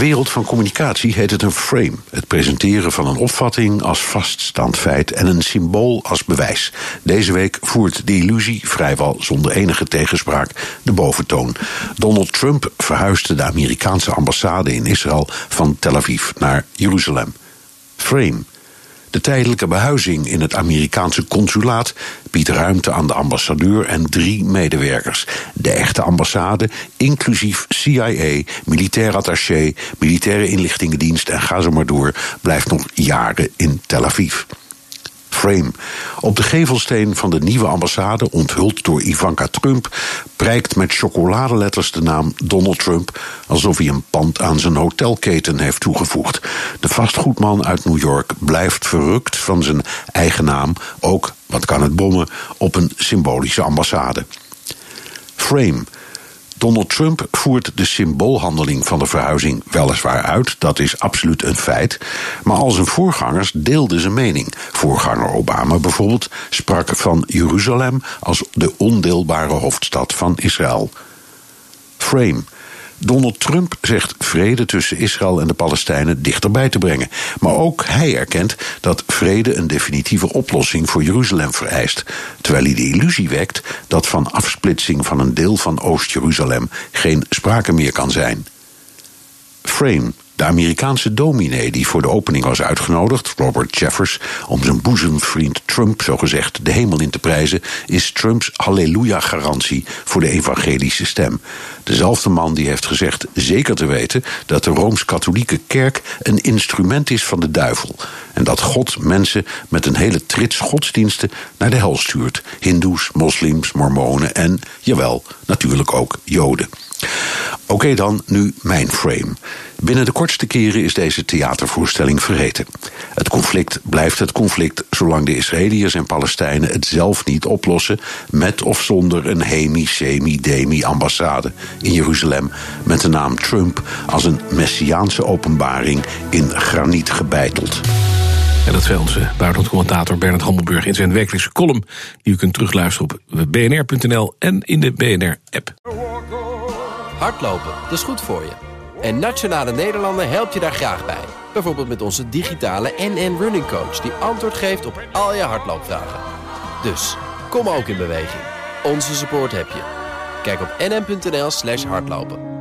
Wereld van communicatie heet het een frame. Het presenteren van een opvatting als vaststaand feit en een symbool als bewijs. Deze week voert de illusie, vrijwel zonder enige tegenspraak, de boventoon. Donald Trump verhuisde de Amerikaanse ambassade in Israël van Tel Aviv naar Jeruzalem. Frame. De tijdelijke behuizing in het Amerikaanse consulaat biedt ruimte aan de ambassadeur en drie medewerkers. De echte ambassade, inclusief CIA, militair attaché, militaire inlichtingendienst en ga zo maar door, blijft nog jaren in Tel Aviv. Frame. Op de gevelsteen van de nieuwe ambassade, onthuld door Ivanka Trump, prijkt met chocoladeletters de naam Donald Trump, alsof hij een pand aan zijn hotelketen heeft toegevoegd. De vastgoedman uit New York blijft verrukt van zijn eigen naam, ook, wat kan het bommen, op een symbolische ambassade. Frame. Donald Trump voert de symboolhandeling van de verhuizing weliswaar uit, dat is absoluut een feit, maar al zijn voorgangers deelden zijn mening. Voorganger Obama bijvoorbeeld sprak van Jeruzalem als de ondeelbare hoofdstad van Israël. Frame. Donald Trump zegt vrede tussen Israël en de Palestijnen dichterbij te brengen. Maar ook hij erkent dat vrede een definitieve oplossing voor Jeruzalem vereist. Terwijl hij de illusie wekt dat van afsplitsing van een deel van Oost-Jeruzalem geen sprake meer kan zijn. Frame. De Amerikaanse dominee die voor de opening was uitgenodigd, Robert Jeffers, om zijn boezemvriend Trump zogezegd de hemel in te prijzen, is Trumps halleluja-garantie voor de evangelische stem. Dezelfde man die heeft gezegd zeker te weten dat de Rooms-Katholieke Kerk een instrument is van de duivel. En dat God mensen met een hele trits godsdiensten naar de hel stuurt: Hindoes, moslims, mormonen en, jawel, natuurlijk ook Joden. Oké dan, nu mijn frame. Binnen de kortste keren is deze theatervoorstelling vergeten. Het conflict blijft het conflict zolang de Israëliërs en Palestijnen het zelf niet oplossen met of zonder een hemi, semi, demi ambassade in Jeruzalem met de naam Trump als een messiaanse openbaring in graniet gebeiteld. En dat zei onze buitenlandcommentator Bernard Hammelburg in zijn wekelijkse column... die u kunt terugluisteren op bnr.nl en in de BNR-app. Hardlopen, dat is goed voor je. En Nationale Nederlanden helpt je daar graag bij. Bijvoorbeeld met onze digitale NN Running Coach... die antwoord geeft op al je hardloopvragen. Dus, kom ook in beweging. Onze support heb je. Kijk op nn.nl slash hardlopen.